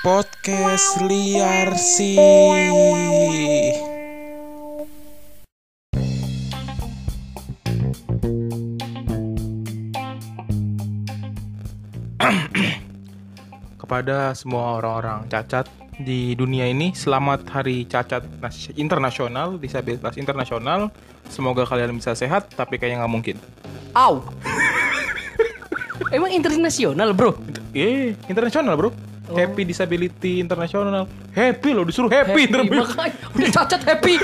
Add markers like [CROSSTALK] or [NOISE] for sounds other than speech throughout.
Podcast liar sih. Kepada semua orang-orang cacat di dunia ini, selamat Hari Cacat Nas- Internasional, Disabilitas Internasional. Semoga kalian bisa sehat, tapi kayaknya nggak mungkin. Au. [LAUGHS] Emang internasional, Bro? Eh, internasional bro. Happy Disability Internasional. Happy loh, disuruh happy. Happy, makanya udah cacat happy.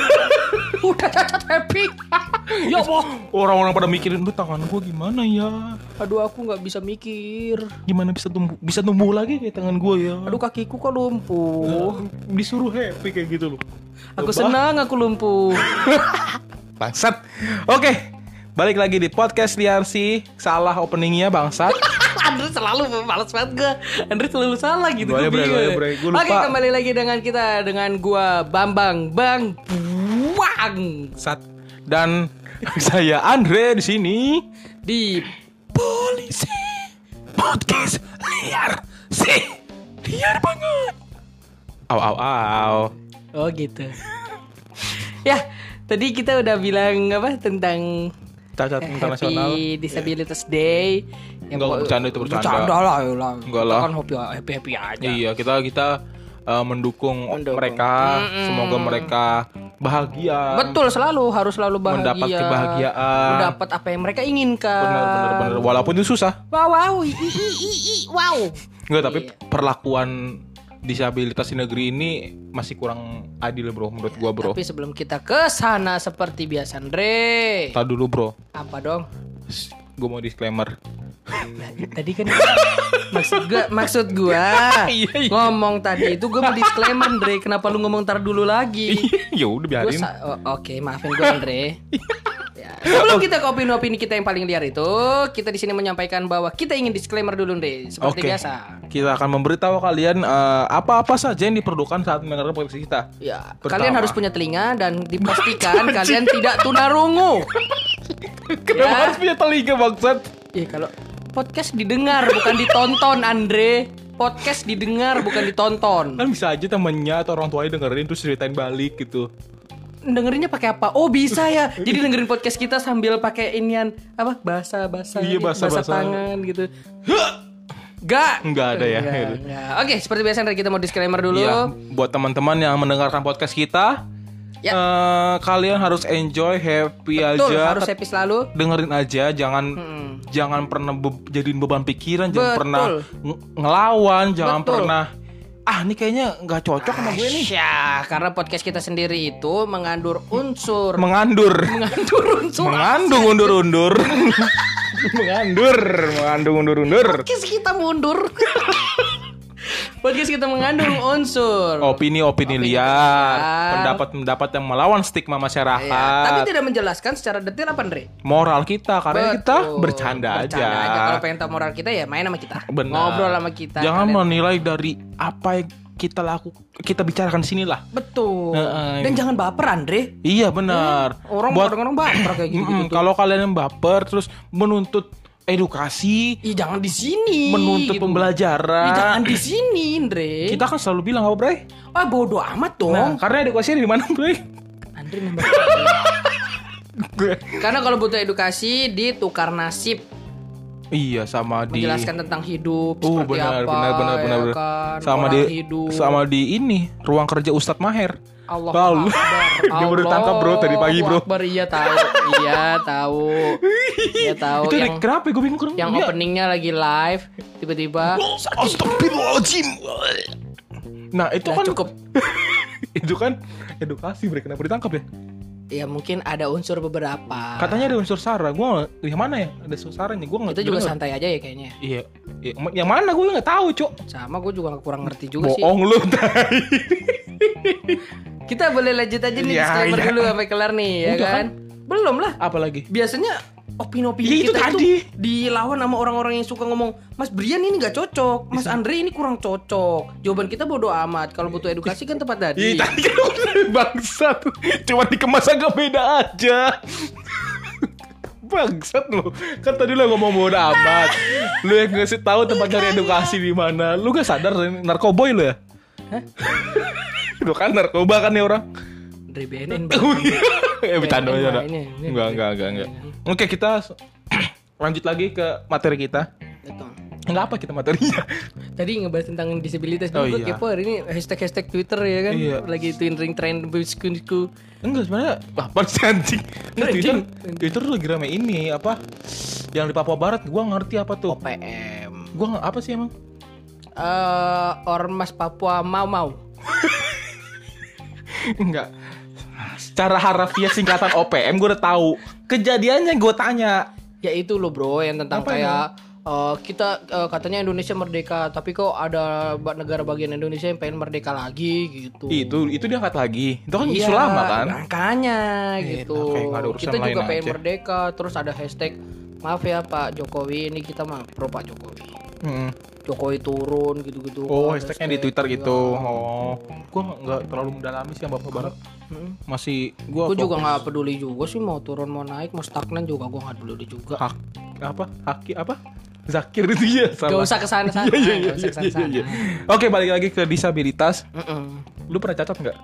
[LAUGHS] udah cacat happy. [LAUGHS] ya Allah. Orang-orang pada mikirin, lu tangan gua gimana ya? Aduh, aku nggak bisa mikir. Gimana bisa tumbuh bisa tumbuh lagi kayak tangan gua ya? Aduh, kakiku kok lumpuh. disuruh happy kayak gitu loh. Aku senang aku lumpuh. [LAUGHS] Bangsat. Oke. Balik lagi di podcast liar sih. Salah openingnya bangsat. Andre selalu malas banget gue Andre selalu salah gitu Boleh, bre, bingung. boleh, lupa. Oke kembali lagi dengan kita Dengan gua Bambang Bang Buang Sat. Dan saya Andre di sini Di polisi podcast liar sih. Liar banget. Au au au. Oh gitu Ya Tadi kita udah bilang apa tentang Cacat internasional. Happy Disabilitas Day Enggak, kok- bercanda itu bercanda. Bercanda lah, ya lah. Enggak Kita lah. kan happy happy, happy aja Iya, kita kita uh, mendukung, Mendukung. mereka. Mm-mm. Semoga mereka bahagia. Betul selalu harus selalu bahagia Mendapat kebahagiaan. Mendapat apa yang mereka inginkan Benar benar benar. Walaupun itu susah. Wow wow i, i, i, i, wow Enggak, tapi Iya. perlakuan disabilitas di negeri ini masih kurang adil, Bro, menurut gua, Bro. Tapi sebelum kita ke sana seperti biasa Andre Tar dulu, Bro. Apa dong? Gue mau disclaimer. Tadi kan maksud gua maksud gua [LAUGHS] Iya, iya. ngomong tadi itu gua mau disclaimer Andre kenapa lu ngomong tar dulu lagi ya udah biarin. Oke, maafin gue Andre. [LAUGHS] Ya, Sebelum kita ke opini-opini kita yang paling liar itu, kita di sini menyampaikan bahwa kita ingin disclaimer dulu Andre, seperti Oke. biasa. Kita akan memberitahu kalian eh, apa-apa saja yang diperlukan saat mendengarkan podcast kita. Ya, Pertama. kalian harus punya telinga dan dipastikan [LAUGHS] kalian tidak tunarungu. [LAUGHS] Kenapa Ya. harus punya telinga, bangsat? Iya, kalau podcast didengar bukan ditonton Andre. Podcast didengar bukan ditonton. Kan bisa aja temennya atau orang tuanya dengerin terus ceritain balik gitu. Dengerinnya pakai apa? Oh, bisa ya. Jadi dengerin podcast kita sambil pakai inian apa? Bahasa-bahasa Iya, bahasa-bahasa. tangan gitu. Gak. Enggak ada ya. Enggak, enggak. Oke, seperti biasa Andre, kita mau disclaimer dulu. Iya, buat teman-teman yang mendengarkan podcast kita, Ya. eh, kalian harus enjoy, happy Betul, aja, harus happy selalu. dengerin aja, jangan Mm-mm. jangan pernah be- jadiin beban pikiran, jangan Betul. pernah ng- ngelawan, jangan Betul. pernah ah ini kayaknya nggak cocok sama gue nih. Ya, karena podcast kita sendiri itu mengandur unsur Mengandur, mengandur unsur mengandung undur-undur, [LAUGHS] mengandur, mengandung undur-undur. podcast kita mundur. [LAUGHS] podcast kita mengandung unsur. Opini-opini Opini liar, pendapat-pendapat yang melawan stigma masyarakat. Ya, tapi tidak menjelaskan secara detail apa Andre? moral kita karena kita Betul. bercanda, Bercanda aja. Kalau pengen tahu moral kita ya main sama kita. Benar. Ngobrol sama kita. Jangan Kalian- menilai dari apa yang kita laku kita bicarakan di sini lah. Betul. Heeh. Dan jangan baper Andre. Iya benar. Orang Buat orang baper kayak gitu. Mm-mm, kalau kalian yang baper terus menuntut edukasi, Ih jangan di sini. menuntut gitu. Pembelajaran. jangan di sini, Andre. Kita kan selalu bilang apa, Bre? Ah bodoh amat dong. Nah, karena edukasinya di mana, Bre? Andre Karena kalau butuh edukasi ditukar nasib, iya, sama di menjelaskan tentang hidup Uh, seperti benar, apa, benar, benar, ya benar, benar. kan? sama Orang di hidup. sama di ini ruang kerja Ustadz Maher. Allah. Akbar. [LAUGHS] Dia baru ditangkap, bro, tadi pagi, bro. Akbar, iya tahu. iya, tahu. Iya tahu Itu yang kenapa ya? gue bingung yang Dia- openingnya lagi live tiba-tiba Astagfirullahaladzim. Nah itu Udah kan cukup. [LAUGHS] itu kan edukasi mereka kenapa ditangkap ya? ya mungkin ada unsur beberapa. Katanya ada unsur sara. Gua nggak- yang mana ya? Ada unsur saranya. Gua nggak. itu juga santai aja ya kayaknya. Iya. iya. Yang mana gue nggak tahu, Cok. Sama gue juga kurang ngerti juga sih. Bohong lu. [LAUGHS] tai. [LAUGHS] Kita boleh lanjut aja nih Ya, disclaimer ya. dulu sampai kelar nih ya Udah kan? Belum lah. Apalagi? Biasanya opini-opini Ya, itu kita tadi. itu dilawan sama orang-orang yang suka ngomong Mas Brian ini nggak cocok, Mas Andre ini kurang cocok. Jawaban kita bodoh amat. Kalau butuh edukasi kan tepat tadi. Iya tadi kan [LAUGHS] bangsat. Cuma dikemas agak beda aja. [LAUGHS] Bangsat lu. Kan tadi lu ngomong bodo amat. Lu yang ngasih tahu tempat cari edukasi di mana. Lu gak sadar narkoboy lu ya? Lu kan narkoba kan nih orang. Dari BNN. ya bercanda ini. Enggak, enggak, enggak, enggak. Oke, kita [CLEARS THROAT] lanjut lagi ke materi kita. Betul. Enggak apa kita materinya. [LAUGHS] Tadi ngebahas tentang disabilitas Oh, iya. kepo hari ini hashtag-hashtag Twitter ya kan Iya. lagi twinning trend biskuitku. Enggak sebenarnya apa sih anjing? Nah, Twitter. Twitter tuh lagi rame ini apa? Yang di Papua Barat gua ngerti apa tuh. OPM. Gua nggak apa sih emang? Eh Ormas Papua mau mau. [LAUGHS] Enggak. Secara harafiah singkatan OPM gua udah tahu. Kejadiannya gua tanya. Ya itu loh bro yang tentang Apa kayak eh, kita eh, katanya Indonesia merdeka tapi kok ada negara bagian Indonesia yang pengen merdeka lagi gitu. Itu itu diangkat lagi. Itu kan Iya, isu lama kan? Makanya Eh, gitu. urusan Kita juga pengen aja. merdeka terus ada hashtag maaf ya Pak Jokowi ini kita mah pro Pak Jokowi. Hmm. Jokowi turun gitu-gitu. Oh, Ada hashtagnya di hashtag, Twitter iya. gitu. Oh, gua nggak- terlalu mendalami sih yang Bapak Barat. Hmm. Masih gua Gue juga nggak peduli juga sih mau turun mau naik mau stagnan juga gue nggak peduli juga. hak apa? Haki apa? Zakir itu ya Gak salah. usah ke sana sana. Iya, iya, iya, Gak iya, iya, iya. Oke, balik lagi ke disabilitas. Lu pernah cacat nggak?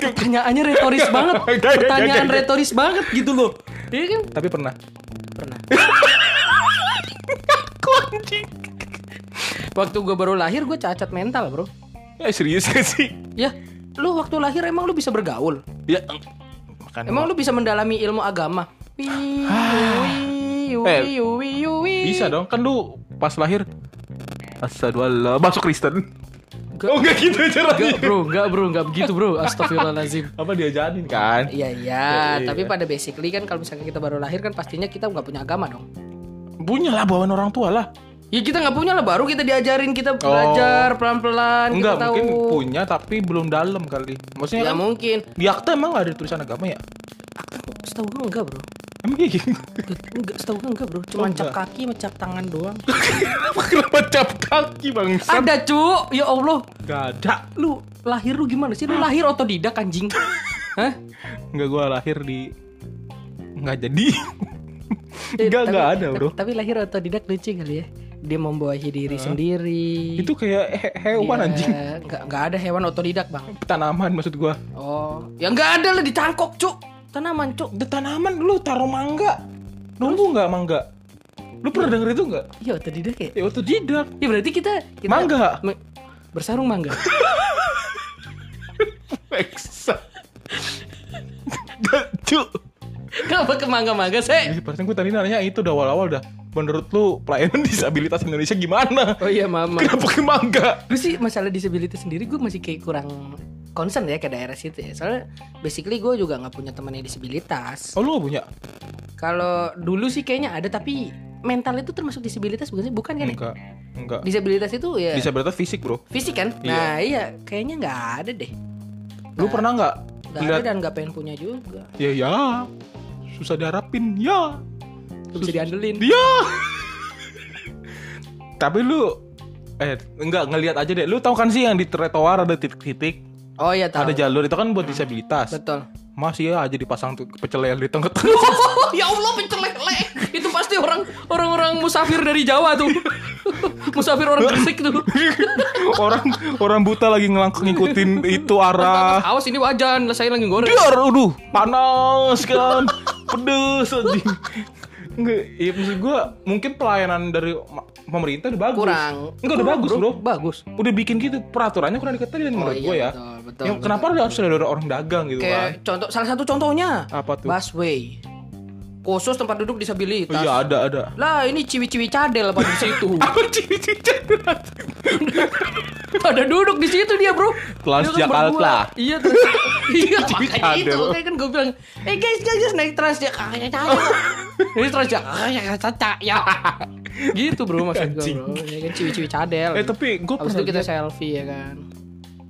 Pertanyaannya retoris banget. Gak, gak, gak, Pertanyaan gak, gak. retoris banget gitu loh. Iya kan? Tapi pernah. Pernah. Waktu gue baru lahir gue cacat mental bro. Ya serius gak [LAUGHS] sih? Ya, lu waktu lahir emang lu bisa bergaul? Ya makan Emang lu bisa mendalami ilmu agama? Wi, Eh, wi, wi. bisa dong kan lu pas lahir Astagfirullah masuk Kristen. Enggak. Oh enggak gitu caranya. Enggak bro, enggak bro, enggak begitu bro. [LAUGHS] Astagfirullahaladzim. Apa diajarin kan? Iya iya, Iya, tapi iya. pada basically kan kalau misalnya kita baru lahir kan pastinya kita nggak punya agama dong. Punya lah bawaan orang tua lah. Ya kita nggak punya lah, baru kita diajarin kita belajar pelan-pelan. Oh. Enggak, kita tahu. mungkin punya tapi belum dalam kali. Maksudnya Ya kan mungkin. di akta emang gak ada tulisan agama ya? Setahu gue enggak bro. Emang kayak gitu? Enggak, setahu gue enggak bro. Cuma Oh, cap enggak. kaki, sama cap tangan doang. Kenapa cap kaki bang? Ada cu, ya Allah. Gak ada. Lu lahir lu gimana sih? Lu lahir otodidak anjing. [LAUGHS] Hah? Enggak gua lahir di nggak jadi. Eh, Enggak tapi- enggak ada bro. Tapi lahir otodidak lucu kali ya. Dia membawahi diri sendiri. Itu kayak he- hewan Iya, anjing. Enggak enggak ada hewan otodidak, Bang. Tanaman maksud gua. Oh, ya enggak ada lah di cangkok, Cuk. Tanaman, Cuk. Ada tanaman lu taruh mangga. Nunggu nggak mangga? Lu pernah denger itu nggak? Iya, otodidak ya. Ya otodidak. Ya berarti kita, kita Mangga. me- bersarung mangga. [LAUGHS] [LAUGHS] Cuk. Kenapa ke mangga-mangga sih? Ih, Perasaan gue tadi nanya itu udah awal-awal dah. Menurut lu pelayanan [LAUGHS] disabilitas Indonesia gimana? Oh iya, mama. Kenapa ke mangga? Gue sih masalah disabilitas sendiri gue masih kayak kurang concern ya ke daerah situ ya. Soalnya basically gue juga nggak punya teman yang disabilitas. Oh lu gak punya? Kalau dulu sih kayaknya ada tapi mental itu termasuk disabilitas bukan sih? Bukan kan? ya? Enggak. Enggak. Disabilitas itu ya Disabilitas fisik bro. fisik kan? Iya. Nah iya kayaknya nggak ada deh. Lu pernah nggak Nggak ada dan nggak pengen punya juga. Ya ya. Susah diharapin. Ya. Gak bisa diandelin. Dia. [LAUGHS] Tapi lu eh enggak ngelihat aja deh. Lu tahu kan sih yang di trotoar ada titik-titik, Oh iya tahu. ada jalur itu kan buat disabilitas. Betul. Masih ya aja dipasang tuh pecel di tengah-tengah. [LAUGHS] Ya Allah pencelele. Itu pasti orang orang-orang musafir dari Jawa tuh. [LAUGHS] musafir orang Gresik tuh. [LAUGHS] orang orang buta lagi ngelangkah ngikutin itu arah. Awas ini wajan, saya lagi goreng. Biar, aduh, panas kan, pedes anjing. Enggak, ya maksud gua mungkin pelayanan dari pemerintah udah bagus. Kurang. Enggak udah Kurang, bagus, bro. Bagus. Udah bikin gitu peraturannya kurang diketat menurut iya, gua ya. betul, betul, Yang betul. kenapa harus ada orang dagang gitu kan? Kayak contoh salah satu contohnya Apa tuh? busway. Khusus tempat duduk Oh, disabilitas. iya ada ada. Lah ini ciwi-ciwi cadel apa di situ. [LAUGHS] Apa cici-cici? [LAUGHS] Ada duduk di situ dia, Bro. Kan berdua. Iya, trans [LAUGHS] Iya, Ciwi makanya itu. cadel. Kan gue bilang, "Eh guys, guys, guys naik Transjakarta." Ini Transjakarta ya. Gitu, Bro, maksud gue. Bro. Ya kan ciwi-ciwi cadel. Eh tapi gua Habis pernah itu kita selfie ya kan.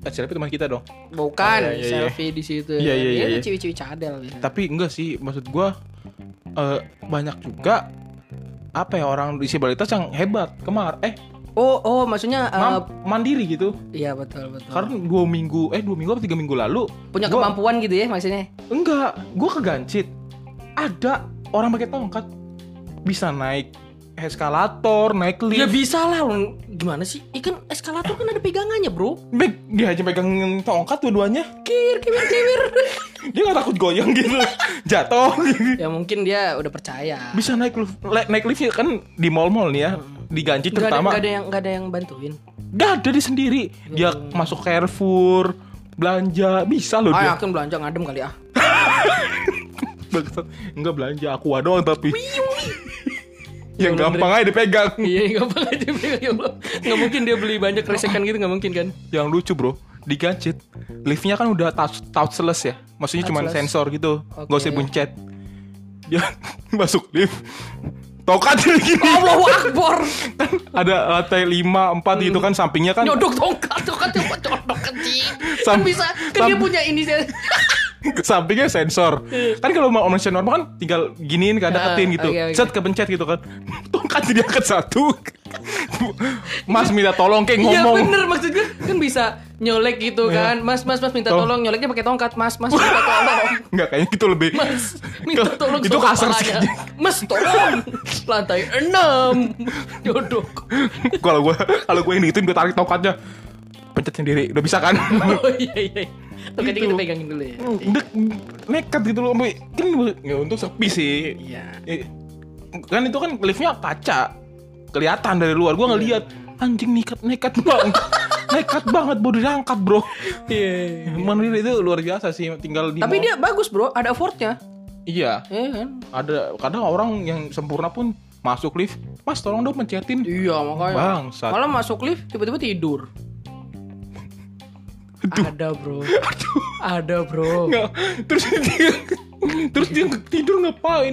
Eh, selfie teman kita dong. Bukan Oh, iya, iya, iya. selfie di situ. Iya, iya, iya, Ini iya. ciwi-ciwi cadel gitu. Tapi enggak sih, maksud gua eh, banyak juga apa ya orang disabilitas yang hebat kemar eh Oh, oh, maksudnya mam- mandiri gitu iya betul betul. karena dua minggu eh dua minggu apa tiga minggu lalu Punya gua- kemampuan gitu ya maksudnya. enggak gua kegancit ada orang pakai tongkat bisa naik eskalator, naik lift. Ya bisa lah, gimana sih? Ikan eskalator kan ada pegangannya bro. Meg, dia aja pegang tongkat dua-duanya. Kir, kir, kir. [LAUGHS] Dia gak takut goyang gitu, [LAUGHS] jatuh. ya mungkin dia udah percaya. Bisa naik lift, naik liftnya kan di mall-mall nih ya, di Ganji Gak ada, terutama. gak ada yang gak ada yang bantuin. Gak ada dia sendiri. Dia masuk Carrefour, belanja, bisa loh Ah, dia. yakin belanja ngadem kali ah. [LAUGHS] Bangsat. Enggak belanja aqua doang tapi. [LAUGHS] Yang gampang aja dipegang. Iya, nggak apa aja ya Allah. Nggak mungkin dia beli banyak [LAUGHS] resekan gitu nggak mungkin kan? Yang lucu bro, di gadget liftnya kan udah touch touchless ya. Maksudnya cuma sensor gitu, Oke. gak usah pencet. Dia [LAUGHS] masuk lift, tokat gini. Allahu Akbar. Ada lantai 5, 4 gitu kan sampingnya kan. Nyodok tongkat, tongkat coba nyodok kecil. Kan bisa, kan dia punya ini sih. Sampingnya sensor. Kan kalau mau manusia normal kan tinggal giniin kan deketin Ah, gitu. oke, oke. Set kepencet gitu kan. [LAUGHS] Tongkat diangkat satu. Mas minta tolong kayak Iya ngomong. bener maksudnya kan bisa nyolek gitu Iya. kan. Mas, mas, mas minta Tol- tolong nyoleknya pakai tongkat. Mas, mas minta [LAUGHS] tolong. Enggak kayaknya gitu lebih. Mas, minta tolong Itu kasar sih. Mas, tolong. Lantai 6. Nyodok. kalau gue kalau gue ini gue tarik tongkatnya pencet sendiri udah bisa kan [LAUGHS] Oh [LAUGHS] iya iya. Tongkatnya Gitu. kita pegangin dulu ya. Dek, nekat gitu loh sampai kan ya untuk sepi sih Iya. Eh, kan itu kan liftnya kaca kelihatan dari luar gue ngeliat anjing nekat nekat bang [LAUGHS] nekat banget baru diangkat bro Iya. Mana itu luar biasa sih tinggal di Tapi mall. dia bagus bro, ada effortnya. iya Iya kan? ada kadang orang yang sempurna pun masuk lift mas tolong dong pencetin Iya makanya. bangsat Malah masuk lift tiba-tiba tidur. Ada bro. Ada bro. Nggak, terus dia terus dia tidur ngapain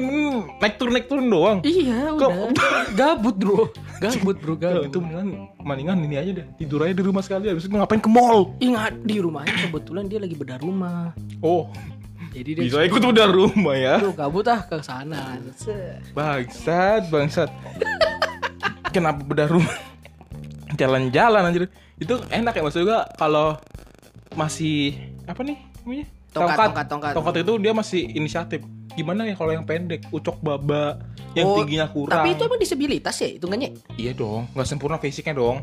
naik turun naik turun doang Iya udah. Gabut bro. Gabut bro gabut. itu mendingan mendingan ini aja deh tidur aja di rumah sekali habis itu ngapain ke mall Ingat di rumahnya kebetulan dia lagi bedah rumah. oh Jadi dia bisa ikut udah rumah ya Aduh, gabut ah ke sana. Bangsat bangsat kenapa bedah rumah [LAUGHS] jalan-jalan anjir itu enak ya maksud gua kalau masih apa nih namanya Tongkat, tongkat, tongkat. itu dia masih inisiatif gimana ya kalau yang pendek ucok baba yang Oh, tingginya kurang Tapi itu emang disabilitas ya hitungannya? iya dong nggak sempurna fisiknya dong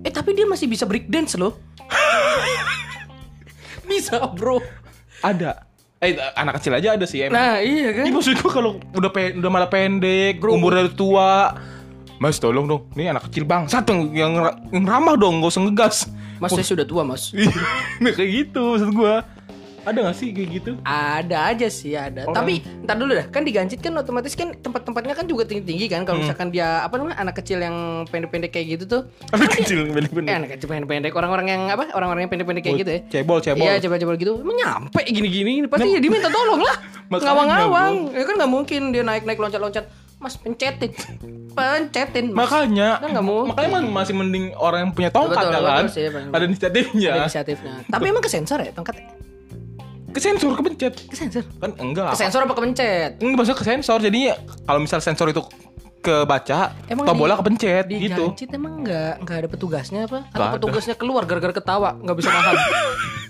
Eh tapi dia masih bisa break dance loh. [LAUGHS] bisa bro. ada eh anak kecil aja ada sih emang Nah iya kan. Ini maksud gua kalau udah pe udah malah pendek, Bro. umurnya udah tua. Mas tolong dong, ini anak kecil bangsa dong yang, yang ramah dong, gak usah ngegas. Mas saya sudah tua mas. [LAUGHS] Nah, kayak gitu maksud gua. Ada gak sih kayak gitu? Ada aja sih ada. Orang- Tapi ntar dulu dah. Kan diganjit kan otomatis kan tempat-tempatnya kan juga tinggi-tinggi kan. Hmm. Kalau misalkan dia apa namanya anak kecil yang pendek-pendek kayak gitu tuh. Anak kecil Eh pendek-pendek. anak kecil pendek-pendek orang-orang yang apa? Orang-orang yang pendek-pendek kayak Oh, gitu ya. Cebol, cebol. Iya coba-coba gitu. Emang nyampe gini-gini. Pasti ya diminta tolong lah. [LAUGHS] Ngawang-ngawang. Ya kan nggak mungkin dia naik-naik loncat-loncat. Mas pencetin, pencetin. Mas. Makanya, Kan nggak mungkin. makanya man- masih mending orang yang punya tongkat Betul, ya kan. betul sih. Ada inisiatifnya. Ada inisiatifnya. Tapi emang ke sensor ya tongkat? Ke sensor kepencet. Ke sensor. Kan enggak. Ke sensor apa ke pencet? Enggak maksudnya ke sensor. Jadi kalau misal sensor itu kebaca, Emang tombolnya di- kepencet Di gitu. Gancit emang nggak nggak ada petugasnya apa? Atau ada. petugasnya keluar gara-gara ketawa nggak bisa nahan? [LAUGHS]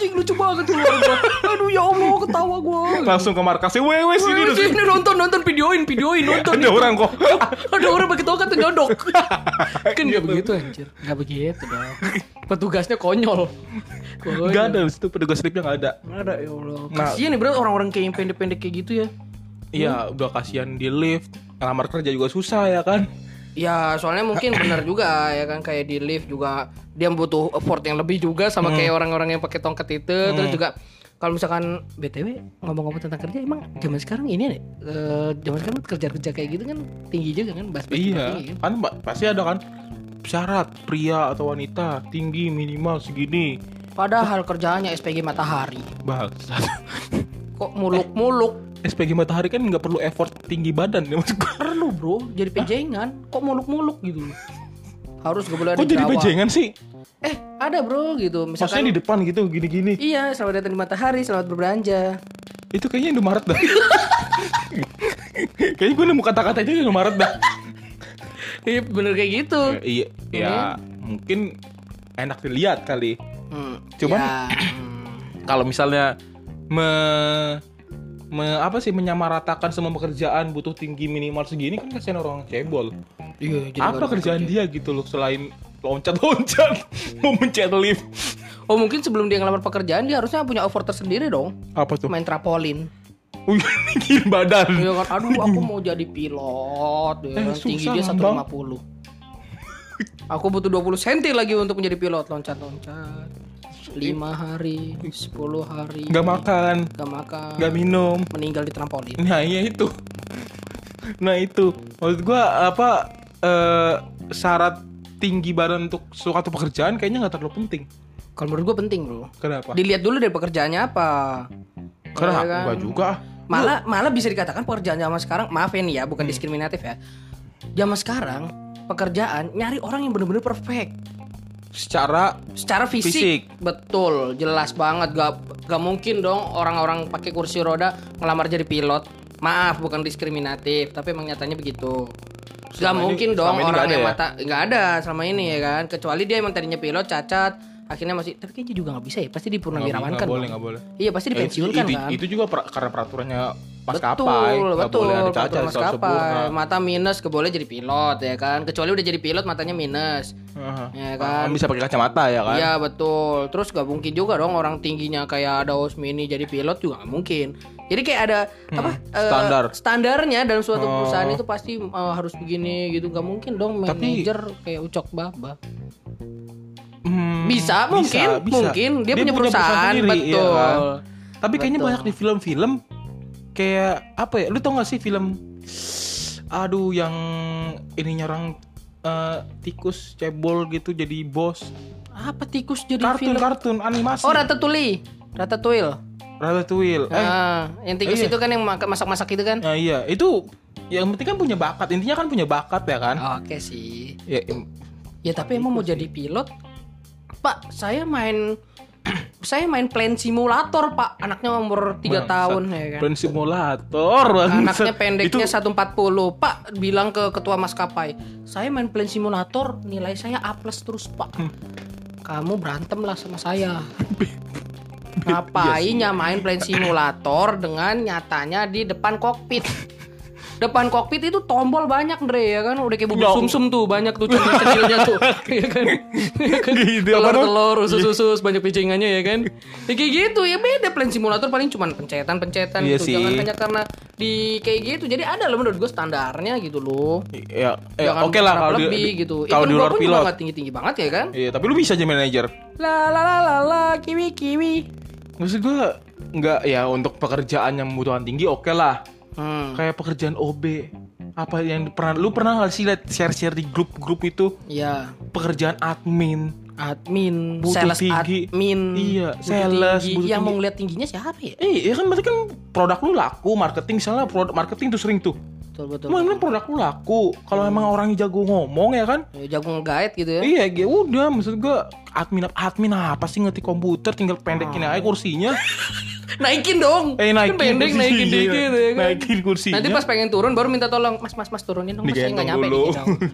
Anjing lucu banget gua. Aduh ya Allah ketawa gua. Langsung ke markasnya, wewe sini dulu. sini nonton nonton videoin videoin nonton. Ada orang kok. [LAUGHS] ada orang pakai tongkat tuh nyodok. [LAUGHS] kan nggak begitu anjir. Nggak begitu dong. Petugasnya konyol. Konyol. Gak ada di situ petugas liftnya gak ada. Nggak ada ya Allah. Nah. Kasian nih bro orang-orang kayak yang pendek-pendek kayak gitu ya. Iya, udah kasihan di lift, ngelamar kerja juga susah ya kan. Ya soalnya mungkin benar juga ya kan kayak di lift juga dia butuh effort yang lebih juga sama kayak orang-orang yang pakai tongkat itu terus juga kalau misalkan BTW ngomong-ngomong tentang kerja emang zaman sekarang ini nih eh, zaman sekarang kerja-kerja kayak gitu kan tinggi juga kan bahas Iya, tinggi kan? kan mbak pasti ada kan syarat pria atau wanita tinggi minimal segini. Padahal kerjaannya SPG Matahari Bangsat. kok muluk-muluk SPG matahari kan nggak perlu effort tinggi badan ya maksud gua. perlu bro jadi pejengan kok muluk-muluk gitu harus gak boleh Kok jadi Jawa. pejengan sih? eh ada bro gitu misalkan Maksudnya di depan gitu gini-gini. iya selamat datang di Matahari selamat berbelanja Itu kayaknya Indomaret dah. [LAUGHS] kayaknya gue nemu kata-kata itu Indomaret dah. iya bener kayak gitu Ya, iya, ya mungkin enak dilihat kali. Hmm, Cuman- ya, hmm. kalau misalnya me me- apa sih menyamaratakan semua pekerjaan butuh tinggi minimal segini kan kasihan orang cebol. Iya, jadi apa kerjaan dia gitu loh selain loncat-loncat [LAUGHS] mau mencet lift. Oh mungkin sebelum dia ngelamar pekerjaan dia harusnya punya offer tersendiri dong. Apa tuh? Main trampolin. Wih, [LAUGHS] badan. Iya kan, aduh aku mau jadi pilot. Ya Eh, kan? Tinggi dia Bang. 150. Aku butuh 20 cm lagi untuk menjadi pilot loncat-loncat. 5 hari, 10 hari. Gak makan, Gak makan. gak minum. Meninggal di trampolin. Nah iya itu. Nah itu. Maksud gua apa eh syarat tinggi badan untuk suatu pekerjaan kayaknya nggak terlalu penting. Kalau menurut gue penting bro. Kenapa? Dilihat dulu dari pekerjaannya apa. Karena Ya kan? enggak juga. Malah malah bisa dikatakan pekerjaan zaman sekarang, maaf ya nih ya, bukan diskriminatif ya. Zaman sekarang pekerjaan nyari orang yang benar-benar perfect. Secara Secara fisik, Fisik. betul, jelas banget gak gak mungkin dong orang-orang pakai kursi roda ngelamar jadi pilot. Maaf, bukan diskriminatif, tapi emang nyatanya begitu. Gak ini- mungkin dong orang yang ya? mata nggak ada selama ini ya kan. Kecuali dia emang tadinya pilot cacat, akhirnya masih tapi kayaknya juga nggak bisa ya. Pasti dipurnawirawan nggak kan. boleh nggak boleh. Iya, pasti dipensiunkan itu, kan. Itu juga pra- karena peraturannya betul, maskapai. Nggak betul, boleh ada cacat maskapai. Mata minus ke boleh jadi pilot ya kan. Kecuali udah jadi pilot matanya minus. Aha. Ya kan? Bisa pakai kacamata ya kan? Iya betul. Terus gak mungkin juga dong orang tingginya kayak ada Osmini jadi pilot juga gak mungkin. Jadi kayak ada apa eh, Hmm, standar. standarnya dalam suatu Oh. perusahaan itu pasti eh, harus begini gitu. Gak mungkin dong Tapi- manajer kayak Ucok Baba. Hmm, Bisa, mungkin, mungkin. Dia punya perusahaan, sendiri, iya betul. kan? Tapi kayaknya Betul. banyak di film-film kayak apa ya? Lu tau gak sih film aduh yang ininya orang eh, tikus cebol gitu jadi bos. Apa tikus jadi Kartun film? kartun animasi. Oh Ratatouille. Ratatouille. Ratatouille. Eh, Ah, yang tikus iya. itu kan yang mak- masak-masak itu kan? nah iya, itu yang penting kan punya bakat. Intinya kan punya bakat ya kan? Oke sih. Ya, Ya tapi emang mau jadi pilot, Pak, saya main saya main plane simulator, Pak. Anaknya umur 3 Bangsat. tahun ya kan. Plan simulator Anaknya pendeknya Itu 140. Pak bilang ke ketua maskapai, "Saya main plane simulator, nilai saya A+ terus, Pak." Hmm. Kamu berantem lah sama saya. [LAUGHS] Iya Ngapain nyamain plane simulator dengan nyatanya di depan kokpit? [LAUGHS] Depan kokpit itu tombol banyak Dre ya kan udah kayak bubur Ya. sumsum tuh banyak tuh kecilnya tuh [LAUGHS] [LAUGHS] ya kan, Ya kan? Gitu, apa telur tuh? telur usus usus banyak picingannya ya kan ya kayak gitu ya beda plane simulator paling cuman pencetan pencetan Iya gitu sih. jangan hanya karena di kayak gitu jadi ada loh menurut gue standarnya gitu loh ya, ya oke lah berharap kalau lebih di- gitu kalau di gua luar pun juga pilot. nggak tinggi tinggi banget ya kan Iya, tapi lu bisa jadi manajer. la la la la la kiwi kiwi Maksud gua nggak ya untuk pekerjaan yang membutuhkan tinggi oke lah. Hmm. Kayak pekerjaan OB. Apa yang pernah lu pernah nggak sih lihat share-share di grup-grup itu ya pekerjaan admin? admin Butuh sales tinggi. admin Iya, butuh sales, tinggi. butuh yang mau ngeliat tingginya siapa ya Eh, ya kan berarti kan produk lu laku, marketing misalnya produk marketing tuh sering tuh. Betul betul Emang produk lu laku. Kalau emang orangnya jago ngomong ya kan? Ya, jago ngegait gitu ya Iya, ya udah maksud gua admin admin apa sih ngerti komputer tinggal pendekin aja kursinya. [LAUGHS] naikin dong Eh naikin Kan pendek kursinya. naikin dikit ya kan Naikin kursinya. nanti pas pengen turun baru minta tolong mas mas mas turunin dong mas saya nggak nyampe dulu. jauh [LAUGHS]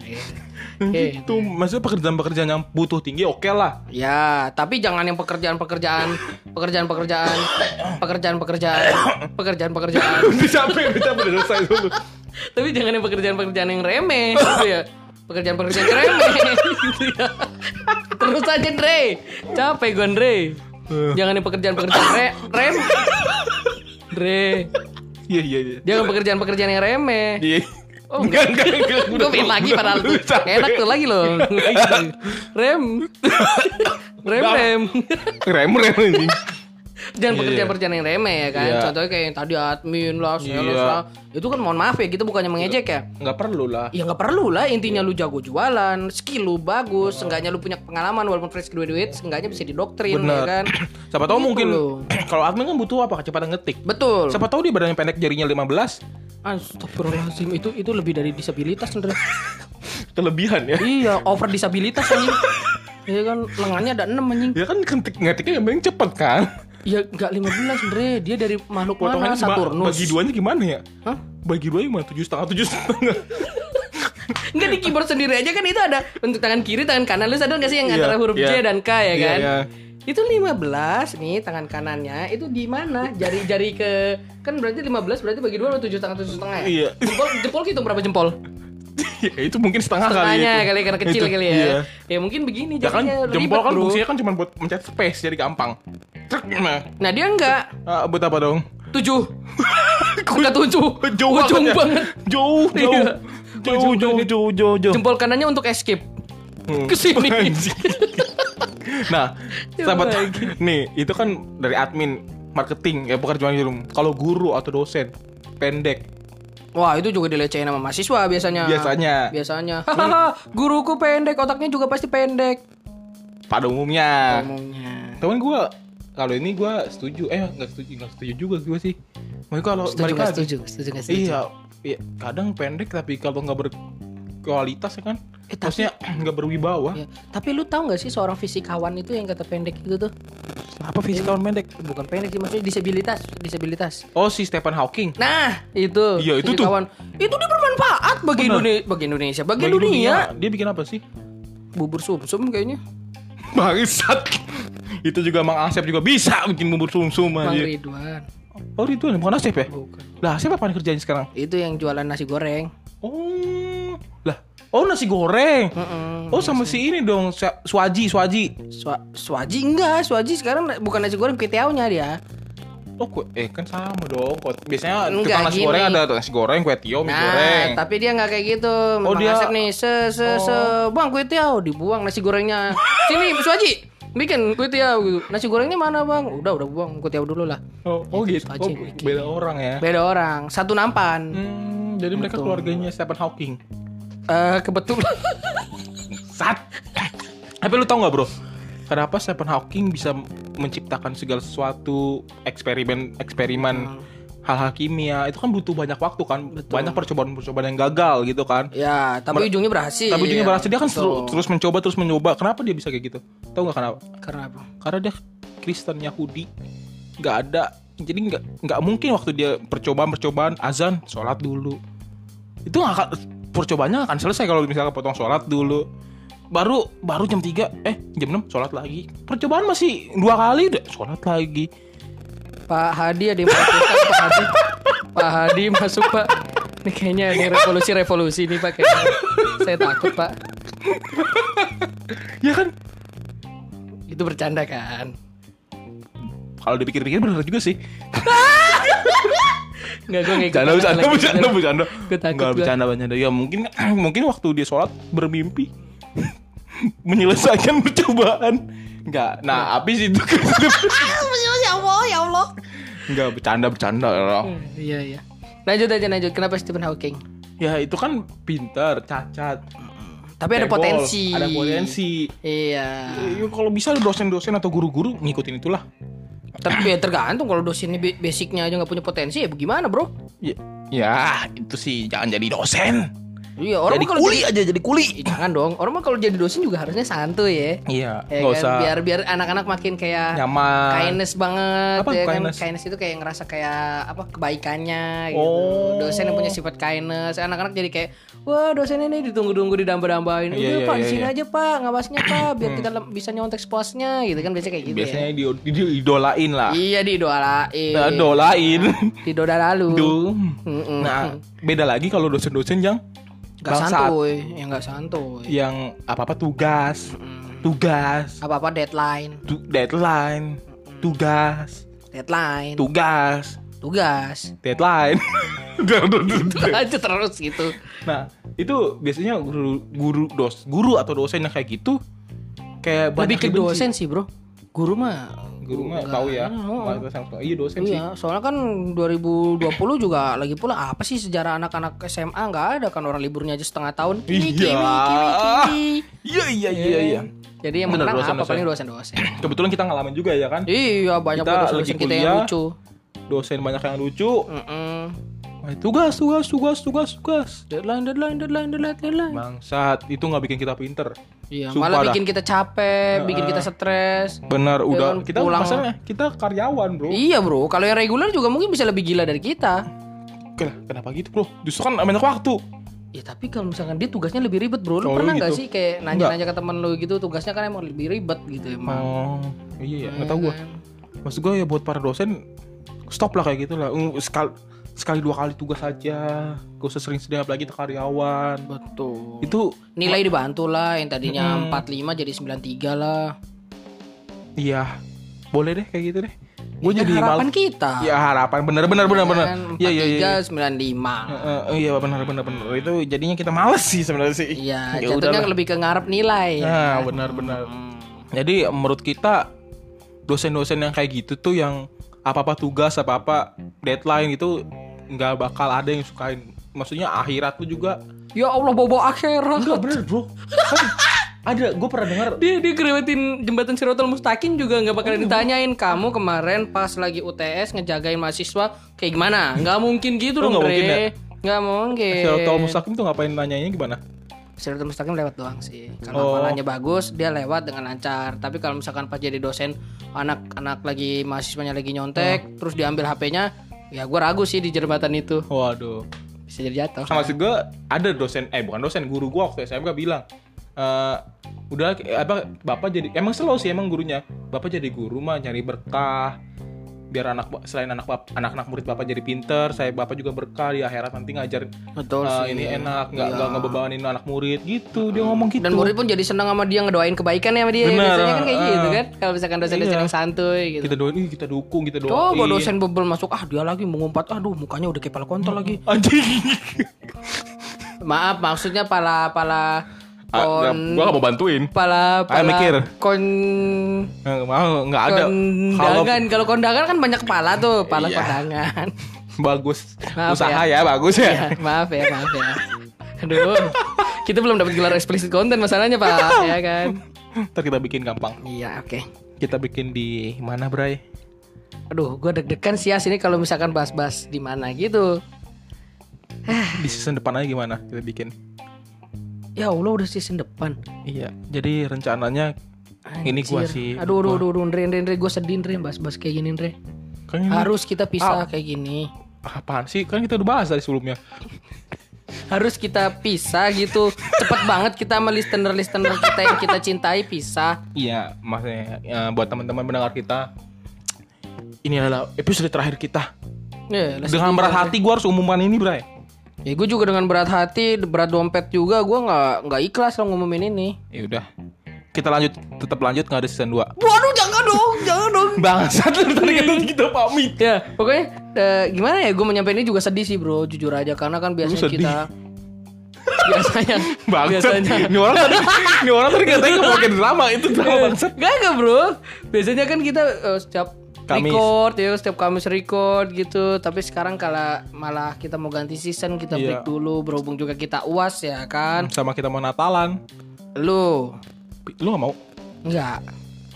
Oke. itu maksudnya pekerjaan-pekerjaan yang butuh tinggi oke lah. Ya, tapi jangan yang pekerjaan-pekerjaan, pekerjaan-pekerjaan, pekerjaan-pekerjaan, pekerjaan-pekerjaan. Bisa [LAUGHS] sampai bisa selesai dulu. Tapi jangan yang pekerjaan-pekerjaan yang remeh, gitu ya. Pekerjaan-pekerjaan yang remeh, [LAUGHS] gitu ya. Terus aja, Dre. Capek gue, Dre. Jangan yang pekerjaan-pekerjaan re rem. Dre. Iya iya iya. Jangan pekerjaan-pekerjaan yang remeh. Iya. Oh, enggak enggak enggak. Gue pengen lagi padahal tuh. Capek. Enak tuh lagi loh. [LAUGHS] Rem. Rem, rem. Rem rem ini. Jangan Iya, pekerjaan-pekerjaan yang remeh ya kan. Iya. Contohnya kayak yang tadi admin lah, sales Iya. lah. Itu kan mohon maaf ya, kita bukannya mengejek ya. Enggak perlu lah. Ya nggak perlu lah, intinya lu jago jualan, skill lu bagus, seenggaknya lu punya pengalaman walaupun fresh graduate, seenggaknya bisa didoktrin ya Bener. kan. [CLEARS THROAT] Siapa tahu Gitu mungkin [CLEARS THROAT] kalau admin kan butuh apa? Kecepatan ngetik. Betul. Siapa tahu dia badannya pendek jarinya 15 Astagfirullahaladzim, itu itu lebih dari disabilitas Andre. [LAUGHS] kelebihan ya. iya, over disabilitas anjing. Iya kan, lengannya ada 6 anjing. Ya kan ngetik ngetiknya yang paling cepet kan. Ya enggak 15 Andre, dia dari makhluk mana? Potongannya cuma Saturnus. bagi duanya gimana ya? Hah? Bagi duanya gimana? Tujuh setengah tujuh setengah. [LAUGHS] Enggak di keyboard sendiri aja kan itu ada untuk tangan kiri, tangan kanan. Lu sadar gak sih yang Iya, antara huruf iya. J dan K ya Iya, kan? iya. Itu 15 nih tangan kanannya itu di mana? Jari-jari ke kan berarti 15 berarti bagi dua tujuh setengah tujuh setengah ya? Iya. Jempol jempol hitung berapa jempol? [LAUGHS] ya, itu mungkin setengah kali itu. kali karena kecil Itu, kali ya. Iya. Ya mungkin begini Ya kan jempol kan bro. fungsinya kan cuma buat mencet space jadi gampang. Truk, Nah, Nah dia enggak ah, buat apa dong? tujuh. [LAUGHS] Enggak tujuh. Jauh Ujung banget ya. banget. Jauh, jauh. Iya. Jauh, jauh, banget. jauh, jauh, jauh. Jempol kanannya untuk escape. Hmm. Ke sini. [LAUGHS] Nah, Coba sahabat nih, itu kan dari admin marketing ya di rumah. Kalau guru atau dosen pendek Wah itu juga dilecehin sama mahasiswa biasanya. biasanya Biasanya. Hahaha, guruku pendek, otaknya juga pasti pendek. pada umumnya. Ngomongnya. Temen gue kalau ini gue setuju, eh nggak setuju nggak setuju juga gue sih. Mereka kalau Setuju mereka gak setuju? Setuju gak setuju? iya, iya, kadang pendek tapi kalau nggak berkualitas ya kan, Eh, tapi- maksudnya [CLEARS THROAT] nggak berwibawa. Ya, Tapi lu tahu gak sih seorang fisikawan itu yang kata pendek itu tuh? Apa fisikawan pendek? Bukan pendek sih, maksudnya disabilitas, disabilitas. Oh si Stephen Hawking. Nah, itu. Iya, itu tuh. fisikawan. Itu dia bermanfaat bagi. Indonesia, bagi Indonesia, bagi, Bagi dunia. Dia bikin apa sih? Bubur sumsum kayaknya. Bangsat. itu juga Mang Asep juga bisa bikin bubur sumsum Bang aja. Ridwan. Oh itu bukan Asep ya? Bukan. Lah Asep apa kerjain sekarang? Itu yang jualan nasi goreng. Oh. Oh nasi goreng. Mm-mm. Oh sama si ini dong, Swaji, Swaji. Swa- Swaji enggak, Swaji sekarang bukan nasi goreng kutiaunya dia. Oh, kue, eh kan sama dong. Kok biasanya Enggak, tukang nasi gini. goreng ada nasi goreng, kue tiaw, mie Nah, goreng. tapi dia nggak kayak gitu. Oh, Bang dia- Asep nih, se se se, buang kue tiaw, dibuang nasi gorengnya. Sini, Swaji, bikin kue tiaw gitu. Nasi gorengnya mana bang? Udah, udah buang kue tiaw dulu lah. Oh, oh gitu. Swaji Oh, bikin. beda orang ya. Beda orang, satu nampan. Hmm, jadi mereka keluarganya Stephen Hawking. Eh kebetulan. Sat. Tapi lu tau nggak bro? Kenapa Stephen Hawking bisa menciptakan segala sesuatu eksperimen eksperimen hal-hal kimia itu kan butuh banyak waktu kan banyak percobaan-percobaan yang gagal gitu kan ya, tapi ujungnya berhasil. tapi ujungnya berhasil dia kan Betul. terus mencoba terus mencoba kenapa dia bisa kayak gitu tahu nggak kenapa Karena apa? karena dia Kristen Yahudi nggak ada jadi nggak nggak mungkin waktu dia percobaan percobaan azan sholat dulu itu nggak akan percobaannya akan selesai kalau misalnya potong sholat dulu baru baru jam 3 eh jam 6 sholat lagi percobaan masih dua kali udah sholat lagi Pak Hadi ada yang protes Pak Hadi. Pak Hadi masuk Pak. Ini kayaknya ada revolusi-revolusi nih Pak kayaknya. Saya takut Pak. ya kan Itu bercanda kan? kalau dipikir-pikir benar juga sih [LAUGHS] Enggak gue ngikut. bercanda bercanda bercanda bercanda Gue takut nggak gua. bercanda bercanda ya mungkin [CLEARS THROAT] mungkin waktu dia sholat bermimpi menyelesaikan [LAUGHS] percobaan nggak nah habis itu [LAUGHS] ya Allah, ya Allah. nggak bercanda bercanda loh Iya, iya. Lanjut aja lanjut. Kenapa Stephen Hawking? ya itu kan pintar cacat Tapi ada potensi. ada potensi Iya. Ya, kalau bisa dosen-dosen atau guru-guru ngikutin itulah Tapi ya tergantung kalau dosennya ba- basicnya aja nggak punya potensi ya bagaimana bro? ya, ya itu sih jangan jadi dosen Iya orang jadi kuli aja jadi kuli jangan dong. Orang mah kalau jadi dosen juga harusnya santuy ya. iya Ya kan? usah Biar biar anak-anak makin kayak nyaman kindness banget Apa ya kindness? kan kindness itu kayak ngerasa kayak apa kebaikannya gitu Oh. dosen yang punya sifat kindness anak-anak jadi kayak wah dosen ini ditunggu-tunggu didamba-dambain udah Iya, iya, pak iya, di sini iya. aja pak ngawasnya pak [CLEARS THROAT] biar kita bisa nyontek posnya gitu kan biasanya kayak gitu biasanya di, di- idolain lah ya iya diidolain Nah, dolain didoda lalu [LAUGHS] Duh. Mm-mm. Nah, beda lagi kalau dosen-dosen yang Gak bangsat. santuy. Ya nggak santuy. yang apa-apa tugas, tugas, apa-apa deadline. Tu- deadline, tugas, deadline. Tugas, tugas. Deadline. [LAUGHS] Aja terus gitu. Nah, itu biasanya guru guru dos guru atau dosen yang kayak gitu kayak lebih ke dosen sih bro. Guru mah Guru mah Enggak, tahu ya. oh. Iya dosen sih. Iya, soalnya kan 2020 juga lagi pula apa sih sejarah anak-anak SMA nggak ada kan orang liburnya aja setengah tahun. Iya. kiwi, kiwi, kiwi. Iya iya iya iya. Jadi yang menang dosen, apa dosen. paling dosen-dosen. Kebetulan kita ngalamin juga ya kan. iya, banyak Kita lagi dosen kita yang lucu. Dosen banyak yang lucu. Mm-mm. Wah, tugas tugas tugas tugas tugas. Deadline, deadline, deadline, deadline, deadline. Bangsat, itu nggak bikin kita pinter. Iya, Sumpah malah dah. bikin kita capek, bikin kita stres. Benar, udah kan, kita pulang. masalahnya kita karyawan, Bro. Iya bro, kalau yang reguler juga mungkin bisa lebih gila dari kita. Ken- Kenapa gitu, Bro? Justru kan banyak waktu. Ya tapi kalau misalkan dia tugasnya lebih ribet bro Lu Oh, pernah nggak gitu? sih kayak nanya-nanya ke temen lu gitu Tugasnya kan emang lebih ribet gitu emang Oh, iya ya, nggak tahu gua. Maksud gua ya buat para dosen stop lah kayak gitu lah. Sekali dua kali tugas aja. Gak usah sering-sering apalagi ke karyawan. Betul Itu Nilai dibantu lah Yang tadinya 45 jadi 93 lah iya. Boleh deh kayak gitu deh. Gue jadi harapan mal- kita Ya harapan bener bener bener bener. Kan, Iya iya iya. 43, 95 Eh, eh, iya benar benar benar itu jadinya kita males sih sebenarnya sih. Iya, [LAUGHS] Ya jatuhnya udahlah. lebih ke ngarep nilai ya. Nah, benar benar. Jadi menurut kita dosen-dosen yang kayak gitu tuh yang apa-apa tugas, apa-apa deadline itu nggak bakal ada yang sukain. Maksudnya akhirat tuh juga Ya Allah bobo akhirat. Enggak bener bro Kan Ada gue pernah dengar Dia dia kerewetin jembatan Sirotol Mustaqim juga nggak bakal ditanyain kamu kemarin pas lagi UTS ngejagain mahasiswa kayak gimana? Nggak mungkin gitu Oh, dong, nggak mungkin ya? Nggak mungkin. Sirotol Mustaqim tuh ngapain nanyanya gimana? Sirotol Mustaqim lewat doang sih. Oh. Kalau hafalannya bagus, dia lewat dengan lancar. Tapi kalau misalkan pas jadi dosen, anak-anak lagi mahasiswanya lagi nyontek, Oh. terus diambil HP-nya, ya gue ragu sih di jembatan itu. Waduh. Bisa jadi jatuh. Sama maksud gue ada dosen Eh bukan dosen Guru gue waktu SMK bilang eh udah eh, apa bapak jadi emang slow sih emang gurunya. Bapak jadi guru mah nyari berkah biar anak selain anak anak-anak murid bapak jadi pinter saya bapak juga berkah di akhirat nanti ngajar Betul eh, sih. ini enak nggak nggak ngebebanin anak murid gitu dia ngomong gitu Dan murid pun jadi senang sama dia ngedoain kebaikan ya sama dia. Benar, Biasanya kan kayak ah. gitu kan. Kalau misalkan dosen-dosen Iya. yang santuy gitu. kita doain kita dukung kita doain Coba dosen bebel masuk ah dia lagi mengumpat aduh mukanya udah kayak pala kontol lagi. anjing [LAUGHS] Maaf maksudnya pala pala Ah, gua gak mau bantuin pala Ayo pala mikir. kon nggak mau nggak ada kondangan kalau kondangan kan banyak kepala tuh pala Iya. kondangan. [LAUGHS] bagus Maaf usaha ya, bagus ya Ya, maaf ya maaf ya. Aduh kita belum dapat gelar explicit content masalahnya pak ya kan. ntar kita bikin gampang Iya oke. kita bikin di mana Bray Aduh, gue deg-degan sih ya sini kalau misalkan bahas-bahas di mana gitu. di season depan aja gimana kita bikin Ya Allah udah season depan. iya jadi rencananya ini gua Anjir. sih Aduh, aduh, aduh, aduh, Ndre, Ndre, Ndre, gue sedih, Ndre, bahas-bahas kayak gini, Ndre. kan ini Harus kita pisah kayak gini. apaan sih kan kita udah bahas dari sebelumnya Harus kita pisah gitu. Cepet banget kita sama listener-listener kita yang kita cintai pisah. iya maksudnya ya, buat teman-teman pendengar kita ini adalah episode terakhir kita Ya, lah, dengan berat hati gua harus umumkan ini Bray Ya, gue juga dengan berat hati, berat dompet juga, gue nggak nggak ikhlas lo ngumumin ini. ya udah kita lanjut tetap lanjut nggak ada season 2 Waduh, jangan dong, jangan dong. [LAUGHS] bangsat lu tadi kan kita pamit Ya, pokoknya eh, gimana ya gue menyampaikan ini juga sedih sih bro, jujur aja karena kan biasanya sedih? kita biasanya. [LAUGHS] Bangsat. Biasanya. Ini orang tadi ini orang tadi katanya [LAUGHS] nggak pakai drama itu drama bangsat. Gak gak bro. Biasanya kan kita eh, setiap Kamis. record ya Setiap Kamis record gitu. Tapi sekarang kalau malah kita mau ganti season Kita Iya. break dulu Berhubung juga kita uas ya kan? Sama kita mau Natalan. Lu? Lu nggak mau? Enggak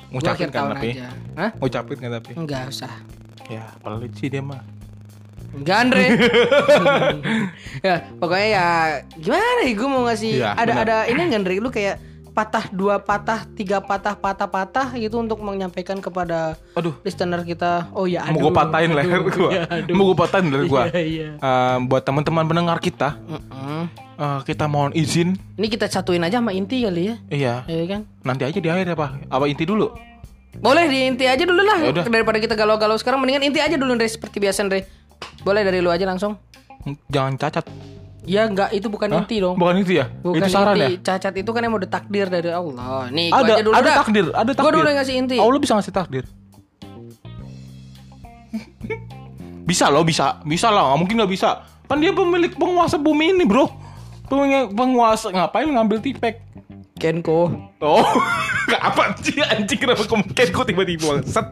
ngucapin kan tapi. Hah? ngucapin kan tapi. Enggak usah. Ya pelit sih dia mah. Enggak Andre. [LAUGHS] [LAUGHS] Ya pokoknya ya Gimana ya gue mau ngasih Iya, Ada benar. ada ini nggak Andre? Lu kayak patah dua patah tiga patah patah patah gitu untuk menyampaikan kepada aduh listener kita oh ya mau gue patahin leher gue ya, [LAUGHS] aduh. mau gue patahin leher gue Iya, iya. buat teman-teman pendengar kita Mm-mm. eh, kita mohon izin Ini kita satuin aja sama inti kali ya. iya Iya kan? nanti aja di akhir ya pak apa inti dulu Boleh di inti aja dulu lah. Ya udah. Daripada kita galau-galau sekarang mendingan inti aja dulu Andre seperti biasa Andre. Boleh dari lu aja langsung. jangan cacat Ya enggak itu bukan Hah? inti dong. bukan itu ya Bukan itu saran inti. ya Cacat itu kan emang udah takdir dari Allah. Nih, gua ada aja dulu ada dah. takdir ada takdir Gua dulu yang ngasih inti. Allah bisa ngasih takdir bisa loh bisa bisa lah nggak mungkin nggak bisa kan dia pemilik penguasa bumi ini bro Peng- penguasa ngapain ngambil tipek Kenko. oh [LAUGHS] apa sih anjing kenapa kok tiba-tiba set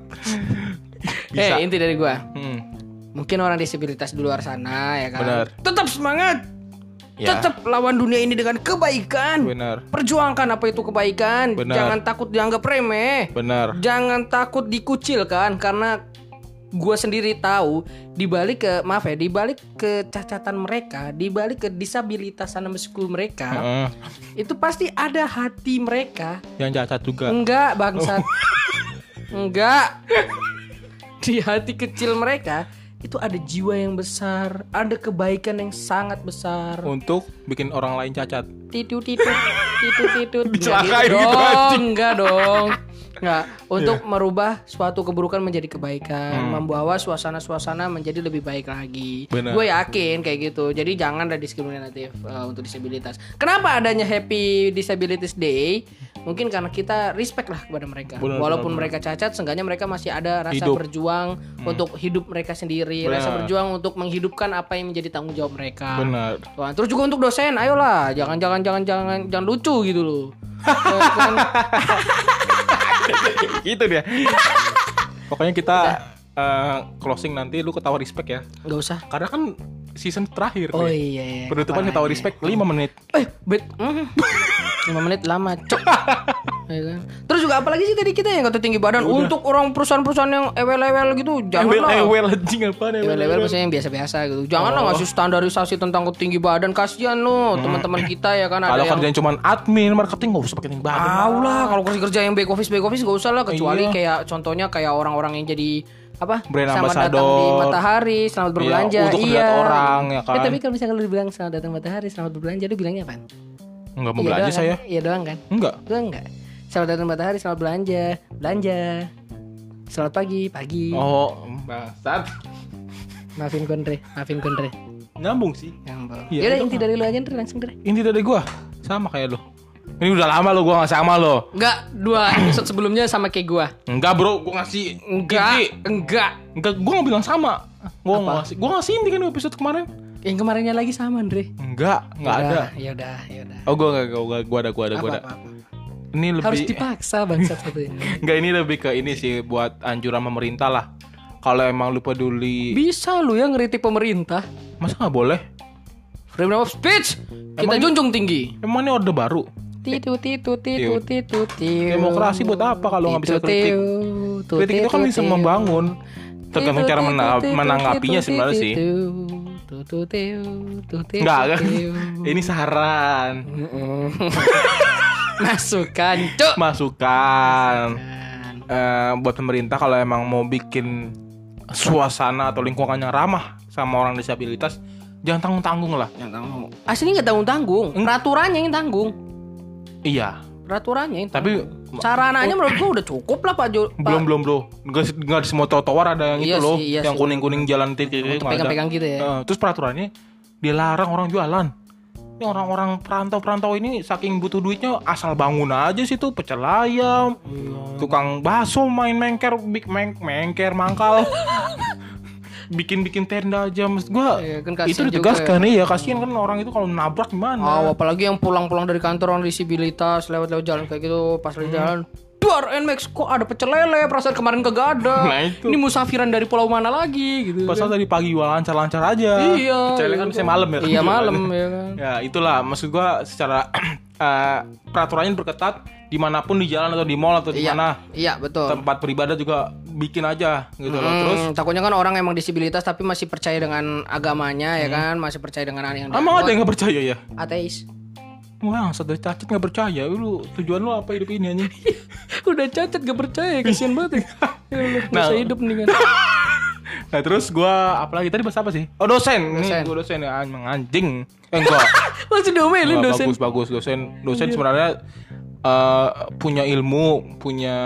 bisa Eh, inti dari gua. Hmm, Mungkin orang disabilitas di luar sana ya kan. Benar. Tetap semangat. Ya. Tetap lawan dunia ini dengan kebaikan. benar Perjuangkan apa itu kebaikan. Benar. Jangan takut dianggap remeh. benar Jangan takut dikucilkan karena gue sendiri tahu di balik ke maaf ya di balik kecacatan mereka, di balik ke disabilitasan meskul mereka, Heeh. itu pasti ada hati mereka. yang cacat juga Enggak, bangsat. [LAUGHS] Enggak. Di hati kecil mereka itu ada jiwa yang besar, ada kebaikan yang sangat besar. Untuk bikin orang lain cacat. Titut titut titut titut. [LAUGHS] Dicelakain Nggak gitu, dong, anjing. enggak dong. Enggak, untuk merubah suatu keburukan menjadi kebaikan, Hmm. membawa suasana-suasana menjadi lebih baik lagi. Gue yakin kayak gitu. Jadi jangan ada diskriminatif uh, untuk disabilitas. Kenapa adanya Happy Disabilities Day? Mungkin karena kita respect lah kepada mereka. Benar, Walaupun benar, mereka cacat, seenggaknya mereka masih ada rasa Hidup. Hmm. berjuang untuk hidup mereka sendiri, rasa Benar. berjuang untuk menghidupkan apa yang menjadi tanggung jawab mereka. Benar. Terus juga untuk dosen, ayolah, jangan jangan jangan jangan jangan lucu gitu loh. [LAUGHS] [LAUGHS] gitu dia. Pokoknya kita eh, closing nanti lu ketawa respect ya. Nggak usah. Karena kan season terakhir. Oh nih. iya. iya. Penutupan ketawa respect 5 menit. Eh, bet. [LAUGHS] [LAUGHS] Mm. 5 menit lama, cok. [LAUGHS] Ya kan? Terus juga apalagi sih tadi kita yang kata tinggi badan untuk orang perusahaan-perusahaan yang ewel-ewel gitu, Ewel janganlah. ewel anjing apaan ewel Ewel-ewel maksudnya yang biasa-biasa gitu. Janganlah Oh. ngasih standarisasi tentang tinggi badan kasihan lo, teman-teman kita ya kan ada Kalau yang kerjaan cuma admin marketing nggak usah pakai tinggi badan. Tahu lah kalau kerja kerja yang back office back office gak usah lah kecuali Iya. kayak contohnya kayak orang-orang yang jadi apa Brand selamat datang di matahari selamat berbelanja untuk iya orang, ya kan? Eh, tapi kalau misalnya lu dibilang selamat datang matahari selamat berbelanja lu bilangnya apa Enggak mau Iya belanja doang saya. kan? iya doang kan Enggak. lu enggak selamat datang matahari selamat belanja belanja selamat pagi pagi Oh, bangsat. maafin Kondre maafin Kondre Nyambung sih. Ngambang. Iya, Yaudah inti dari lu aja Ndre langsung Ndre Inti dari gua sama kayak lo. Ini udah lama lo gua nggak sama lo. Enggak, dua episode sebelumnya sama kayak gua. Enggak bro, gua ngasih Enggak, enggak. Enggak, gua nggak bilang sama. Gua nggak ngasih, gua ngasih inti kan episode kemarin. Yang kemarinnya lagi sama, Andre. Enggak, enggak ada. Ya udah, ya udah. Oh gua enggak, gua, gua, gua ada, gua ada, gua ada. Apa, apa, apa. Ini lebih Harus dipaksa bangsat satu ini. [LAUGHS] Enggak ini lebih ke ini sih buat anjuran pemerintah lah. Kalau emang lu peduli, Bisa lu ya ngeritik pemerintah. masa nggak boleh? Freedom of speech kita junjung tinggi. Emang ini orde baru. Titu titu titu titu titu. Demokrasi buat apa kalau nggak bisa kritik? Kritik itu kan bisa membangun. Tergantung cara mena- menanggapinya sebenarnya sih. Enggak kan? [LAUGHS] Ini saran, [LAUGHS] Masukan, cuk. masukan Eh, buat pemerintah kalau emang mau bikin suasana atau lingkungan yang ramah sama orang disabilitas, jangan tanggung-tanggung lah. Asli nggak tanggung tanggung. Peraturannya yang tanggung. Iya, Peraturannya yang tapi Sarananya menurut gua udah cukup lah Pak Jo. [CLEARS THROAT] Pak- belum belum bro, nggak nggak di semua trotoar ada yang Iya itu loh, sih, iya yang sih. kuning kuning jalan titik Untuk pegang-pegang gitu ya. Eh, terus peraturannya dia larang orang jualan. Ini orang-orang perantau-perantau ini saking butuh duitnya asal bangun aja situ pecel ayam, Iya. tukang bakso main mengker, big meng mengker mangkal. [LAUGHS] Bikin-bikin tenda aja Maksud gua Iya, kan itu ditegaskan iya kasihan kan orang itu kalau nabrak gimana Oh, apalagi yang pulang-pulang dari kantor orang disabilitas lewat-lewat jalan kayak gitu pas lagi jalan Duar Nmax kok ada pecel lele perasaan kemarin kagak ada. [LAUGHS] Nah, itu. Ini musafiran dari pulau mana lagi gitu. Pasal dari pagi gua lancar-lancar aja Iya. Pecel lele kan bisa malam ya Iya malam ya kan. Ya itulah maksud gua secara [CLEARS THROAT] eh, peraturannya berketat di mana pun di jalan atau di mall atau di Iya. mana Iya betul. tempat beribadah juga bikin aja gitu loh. Terus Hmm, takutnya kan orang emang disabilitas tapi masih percaya dengan agamanya ya kan, masih percaya dengan yang Hmm. emang ada yang nggak percaya ya? ateis. Wah, sadar cacat nggak percaya. Lu tujuan lu apa hidup ini anjing? [LAUGHS] Udah cacat gak percaya, [LAUGHS] kasihan banget. Ya Allah, Nah. hidup nih kan. [LAUGHS] nah terus gua apalagi tadi bahas apa sih? Oh dosen. Dosen. Nih gua dosen ya anjing. Eh enggak. Masih diomelin Enggak, dosen. bagus bagus dosen. Dosen sebenarnya eh, punya ilmu, punya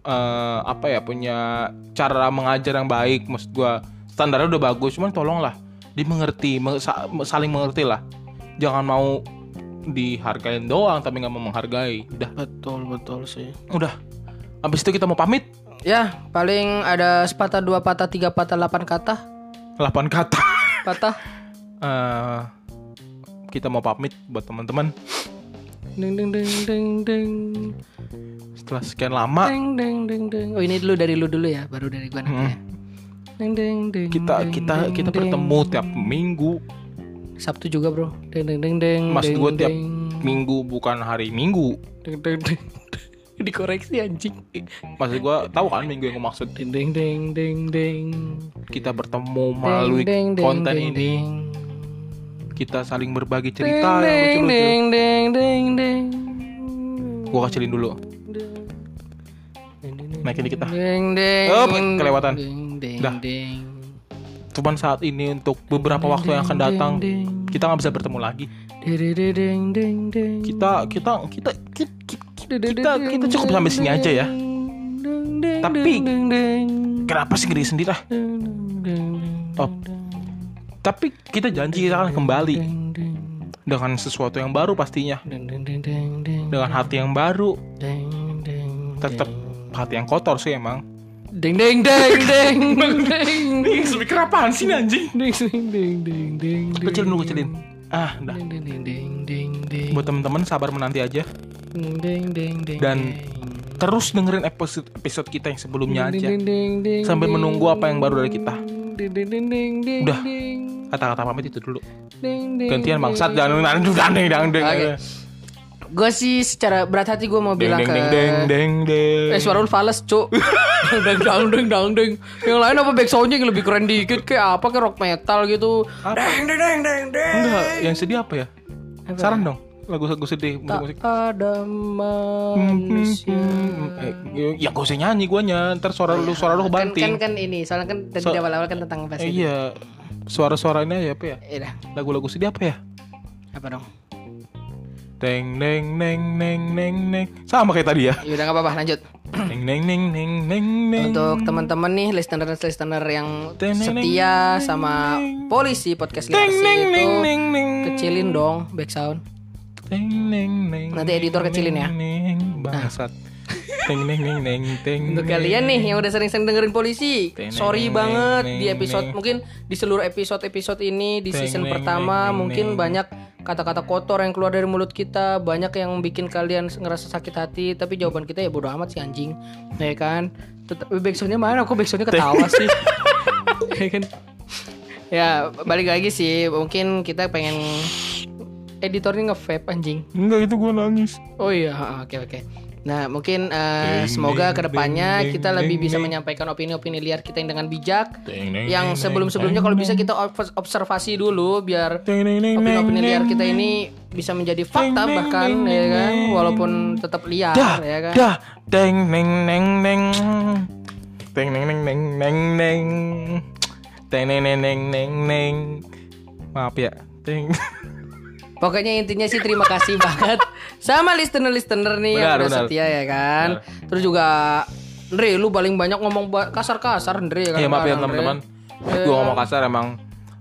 eh, apa ya? Punya cara mengajar yang baik. Maksud gua standarnya udah bagus. Cuman tolonglah dimengerti, me- sa- saling mengerti lah. Jangan mau dihargain doang tapi nggak mau menghargai. Udah, Betul betul sih. udah. Habis itu kita mau pamit. Ya, paling ada sepatah, dua patah, tiga patah, delapan kata. 8 kata. Patah. Eh, kita mau pamit buat teman-teman. Ding ding ding ding ding. Setelah sekian lama Ding ding ding ding. Oh, ini dulu dari lu dulu ya, baru dari gua nanti. ya. Ding ding ding. kita ding, kita ding, kita ding. bertemu tiap minggu. Sabtu juga, Bro. Ding ding ding ding. Ding, gue tiap ding. minggu bukan hari minggu. Ding ding ding. Dikoreksi anjing. Maksud gue tahu kan minggu yang gue maksud. Ding ding ding ding ding. Kita bertemu melalui Ding, ding, ding, konten ding, ini. ding. Kita saling berbagi Ding cerita yang ding lucu-lucu. ding ding ding ding. Gue kecilin dulu. Naikin dikit ah. Ding ding. Oh, kelewatan. Ding Dah. ding. cuman saat ini untuk beberapa waktu yang akan datang kita nggak bisa bertemu lagi kita kita kita kita kita, kita cukup sampai sini aja ya Tapi, kenapa sih ngeri sendiri ah oh. Tapi kita janji kita akan kembali dengan sesuatu yang baru pastinya dengan hati yang baru tetap hati yang kotor sih emang Ding ding ding ding ding ding speaker apaan sih anjing? ding ding ding ding ding Kecilin dulu, kecilin. Ah, udah. ding ding ding ding Buat temen-temen sabar menanti aja. ding ding ding ding Dan terus dengerin episode episode kita yang sebelumnya aja. Sambil menunggu apa yang baru dari kita. ding ding ding ding ding Udah. Ding Kata-kata pamit itu dulu. ding ding Gantian bangsat jangan nanti dang dang dang. Oke. Gue sih secara berat hati gue mau Deng bilang deng ke deng deng deng deng. Eh suara lu fals cuk Dang dang dang dang dang Yang lain apa back soundnya yang lebih keren dikit Kayak apa kayak rock metal gitu Apa? Deng deng deng deng deng Enggak, yang sedih apa ya? Apa Saran dong. Lagu-lagu sedih musik-musik. Ada manusia Eh, ya gak usah nyanyi guanya Ntar suara lu suara lu kan, kan kebanting. kan ini soalnya kan tadi So- awal-awal kan tentang bahasa Eh, itu. iya. Suara-suara ini ya apa ya? Iya Lagu-lagu sedih apa ya? apa dong? Deng neng neng neng neng neng. Sama kayak tadi ya. Ya udah nggak apa-apa lanjut. Neng neng neng neng neng neng. Untuk teman-teman nih listener-listener yang Teng, neng, setia neng, sama neng. polisi podcast Neng neng itu neng neng neng. kecilin dong back sound. Teng neng neng. Nanti editor neng, kecilin ya. Neng bangsat. Teng neng neng neng teng. Untuk kalian nih yang udah sering-sering dengerin polisi, sorry neng, banget neng, di episode neng. mungkin di seluruh episode-episode ini di season neng, pertama neng, mungkin neng. banyak kata-kata kotor yang keluar dari mulut kita, banyak yang bikin kalian ngerasa sakit hati, tapi jawaban kita ya bodo amat sih anjing, ya kan? Tetap backsoundnya mana? Kok backsoundnya ketawa sih? [LAUGHS] ya kan? Ya balik lagi sih, mungkin kita pengen editornya nge-vape anjing. Enggak itu gua nangis. Oh iya, oke oke. Nah mungkin eh, Ding, semoga ding, ke depannya ding, kita ding, lebih ding, bisa ding. menyampaikan opini-opini liar kita yang dengan bijak. Teng, neng, Yang sebelum-sebelumnya kalau bisa kita ob- observasi dulu biar opini-opini liar kita ini bisa menjadi fakta Ding, ding, bahkan ding, ya ding, kan ding. walaupun tetap liar dah ya kan. dah neng neng neng teng neng neng neng neng neng teng neng neng neng neng neng maaf ya teng Pokoknya intinya sih terima kasih [LAUGHS] banget sama listener-listener nih yang Benar, udah benar. setia ya kan. Terus juga Andre lu paling banyak ngomong kasar-kasar Andre ya kan. ya maaf ya teman-teman Eh, gua ngomong kasar emang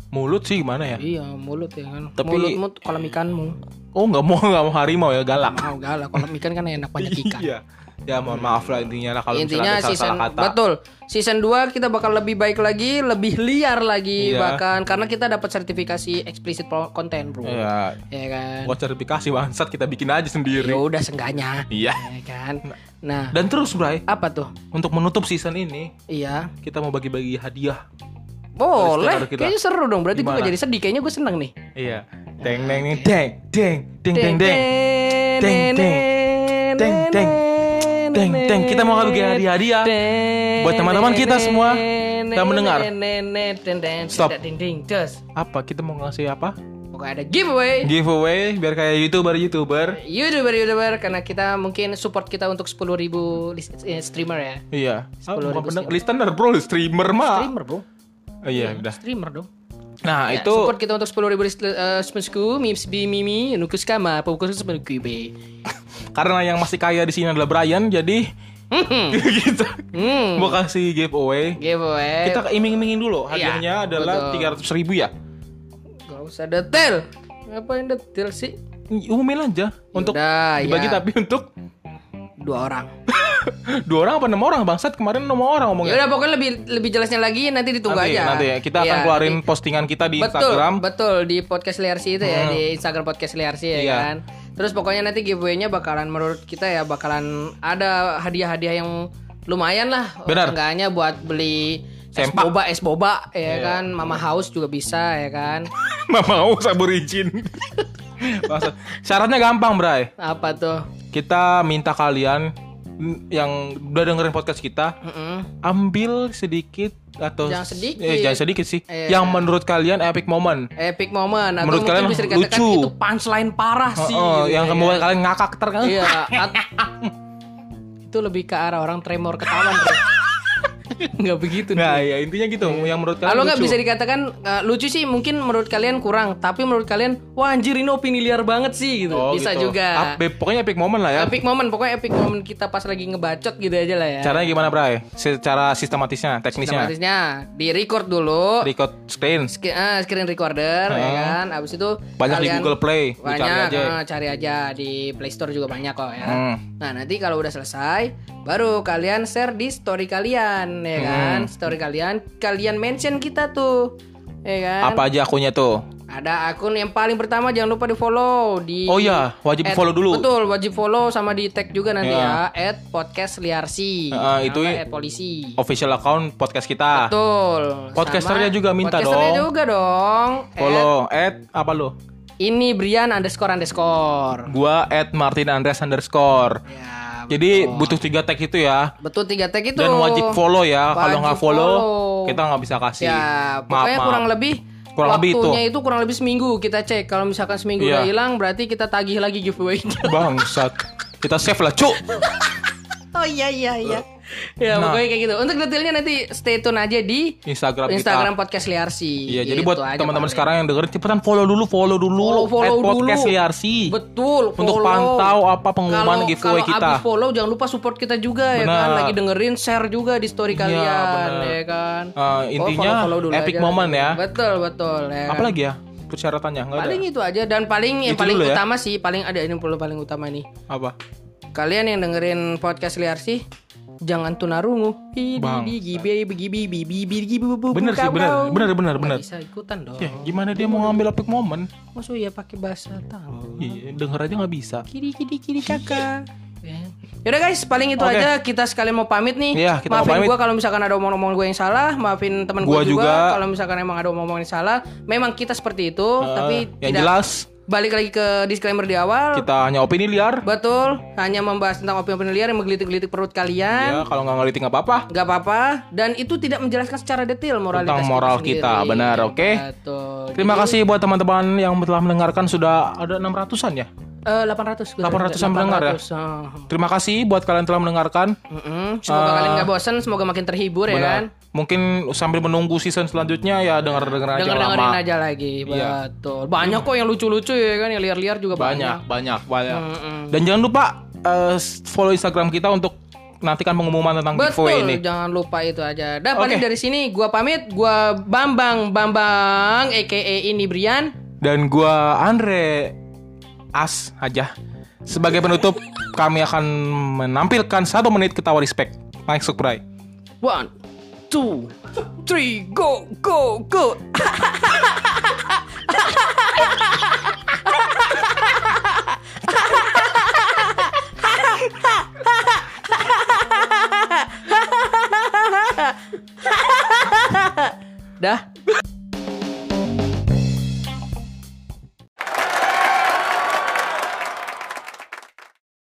mulut sih gimana ya Iya mulut ya kan. Tapi- Mulutmu kolam ikanmu. oh nggak mau [LAUGHS] nggak mau harimau ya galak enggak lah kolam ikan kan enak banyak [LAUGHS] ikan. iya ya mohon maaf lah intinya lah kalau Intinya misalnya ada season salah kata betul. Season 2 kita bakal lebih baik lagi, lebih liar lagi Iya. bahkan karena kita dapat sertifikasi explicit pro- content, Bro. ya Ya kan. buat sertifikasi bangsat kita bikin aja sendiri Ya udah seenggaknya. iya Ya kan. Nah, dan terus Bray apa tuh? untuk menutup season ini Iya. kita mau bagi-bagi hadiah Boleh, kayaknya seru dong. Berarti gue gak jadi sedih. Kayaknya gue seneng nih. Iya. Deng deng deng deng deng deng deng deng. Deng, deng. Deng, deng. Deng, deng. Kita mau bagi hadiah-hadiah buat teman-teman kita semua yang mendengar. Stop. Ding ding terus. Apa kita mau ngasih apa? Pokoknya ada giveaway. Giveaway biar kayak YouTuber-YouTuber. YouTuber YouTuber karena kita mungkin support kita untuk 10.000 ribu streamer ya. Iya. Ah, 10.000 bukan pendeng- listener bro, streamer mah. Streamer bro. Oh, iya, udah. Streamer dong. Nah, Ya, itu support kita untuk 10.000 ribu streamersku, mims bi mimi, nukus kama, fokus sebenarnya be. [LAUGHS] karena yang masih kaya di sini adalah Brian, jadi kita Hmm. [LAUGHS] mau kasih giveaway. Giveaway. Kita iming-imingin dulu. Iya, Hadiahnya adalah betul. tiga ratus ribu ya. Gak usah detail. Ngapain detail sih? Umumin aja untuk Yaudah, dibagi ya. tapi untuk Dua orang. [LAUGHS] dua orang apa enam orang bangsat kemarin enam orang Ya ngomongnya. udah pokoknya lebih lebih jelasnya lagi nanti ditunggu nanti, aja. nanti ya. kita akan Iya, keluarin nanti. postingan kita di betul, Instagram. Betul, di podcast Liarsi itu ya, Hmm. di Instagram podcast Liarsi ya Iya. kan. Terus pokoknya nanti giveaway-nya bakalan menurut kita ya bakalan ada hadiah-hadiah yang lumayan lah. Benar. Seenggaknya buat beli es Sempak. boba, es boba ya Iya. kan. Mama House juga bisa ya kan. [LAUGHS] sabur izin. [LAUGHS] Bangsat. Syaratnya gampang, Bray. Apa tuh? Kita minta kalian yang udah dengerin podcast kita Mm-mm. ambil sedikit atau Jangan sedikit. Eh, jangan sedikit sih. Iya. Yang menurut kalian epic moment. Epic moment atau Menurut kalian bisa dikatakan lucu. itu punchline parah Oh, sih. oh, gitu yang ya membuat kalian ngakak ter kan? Iya. [LAUGHS] itu lebih ke arah orang tremor ketawa. [LAUGHS] nggak begitu Nah, ya intinya gitu. Yang menurut kalian Kalau nggak bisa dikatakan uh, lucu sih mungkin menurut kalian kurang, tapi menurut kalian wah anjir ini opini liar banget sih gitu. Oh, bisa gitu. juga. Ap- pokoknya epic moment lah ya. Epic moment pokoknya epic moment kita pas lagi ngebacot gitu aja lah ya. Caranya gimana, Bray? Secara sistematisnya, teknisnya. Sistematisnya di record dulu. Record screen. Sk- eh, screen recorder ya kan. Abis itu Banyak di kalian- Google Play. Banyak, cari aja. eh, cari aja di Play Store juga banyak kok ya. Hmm. Nah, nanti kalau udah selesai baru kalian share di story kalian ya Hmm. kan. Story kalian kalian mention kita tuh. Ya kan? Apa aja akunnya tuh? Ada akun yang paling pertama jangan lupa di follow di Oh iya, wajib at- follow dulu. Betul, wajib follow sama di tag juga nanti Ya. ya. At podcast liarsi. Heeh, itu at polisi. Official account podcast kita. Betul. Podcasternya juga minta podcasternya dong. juga dong. At Follow at apa lo? ini Brian underscore underscore. Gua at Martin Andreas underscore. Ya, Jadi butuh tiga tag itu ya. betul tiga tag itu. Dan wajib follow ya. Kalau nggak follow, follow. kita nggak bisa kasih. Ya, maaf, pokoknya maaf. kurang lebih Kurang lebih itu. waktunya itu kurang lebih seminggu kita cek. Kalau misalkan seminggu Iya. udah hilang, berarti kita tagih lagi giveaway. Bangsat. Kita save lah, cuk. [LAUGHS] oh iya iya iya. Ya Nah. pokoknya kayak gitu. Untuk detailnya nanti stay tune aja di Instagram, Instagram kita. podcast Liarsi. Iya, jadi Gitu buat aja teman-teman sekarang yang dengerin cepetan follow dulu, follow dulu. follow follow at podcast dulu. Liarsi. Betul. Untuk follow. pantau apa pengumuman Kalau- giveaway kalau kita. abis follow jangan lupa support kita juga ya Benar. kan. Lagi dengerin share juga di story Iya, kalian benar. ya kan. Eh, intinya follow-follow dulu epic aja. moment ya. Betul betul ya. kan. Apa lagi ya? Persyaratannya enggak ada. Paling itu aja dan paling yang Itu paling ya. utama sih paling ada ini perlu paling utama nih. Apa? Kalian yang dengerin podcast liar sih jangan tunarungu. Bener sih, bener. Bener, bener, bener. Bisa ikutan dong. Ya, gimana dia mau ngambil epic moment? Maksud ya pakai bahasa tahu. Iya, denger aja nggak bisa. Kiri kiri kiri kakak. Ya. Yaudah guys, paling itu Oke. aja kita sekalian mau pamit nih. Iya, kita maafin gua kalau misalkan ada omong-omong gue yang salah, maafin teman gue juga, juga. kalau misalkan emang ada omong-omong yang salah. Memang kita seperti itu, tapi yang tidak jelas balik lagi ke disclaimer di awal. kita hanya opini liar. Betul, hanya membahas tentang opini-opini liar yang menggelitik-gelitik perut Ya, kalian. kalau nggak ngelitik nggak apa-apa. Gak apa-apa dan itu tidak menjelaskan secara detail moralitas Tentang moral sendiri. kita, benar, oke? Betul. Terima kasih buat teman-teman yang telah mendengarkan sudah ada 600-an ya. Eh, 800 betul. 800-an pendengar ya? 800, ah. Terima kasih buat kalian telah mendengarkan. Mm-mm. Semoga Ah. kalian gak bosan, semoga makin terhibur ya kan. Mungkin sambil menunggu season selanjutnya ya denger-denger aja Denger lama. dengerin aja lagi, Iya. betul. Banyak kok yang lucu-lucu ya kan, yang liar-liar juga Banyak, banyak. banyak, banyak. Mm-mm. Dan jangan lupa eh, follow Instagram kita untuk nantikan pengumuman tentang giveaway Betul, ini. jangan lupa itu aja. Dan paling dari sini gua pamit, gua Bambang Bambang aka ini Brian. Dan gua Andre As aja. Sebagai penutup, kami akan menampilkan satu menit ketawa respect. Masuk Bray. One, two, three, go, go, go. Dah.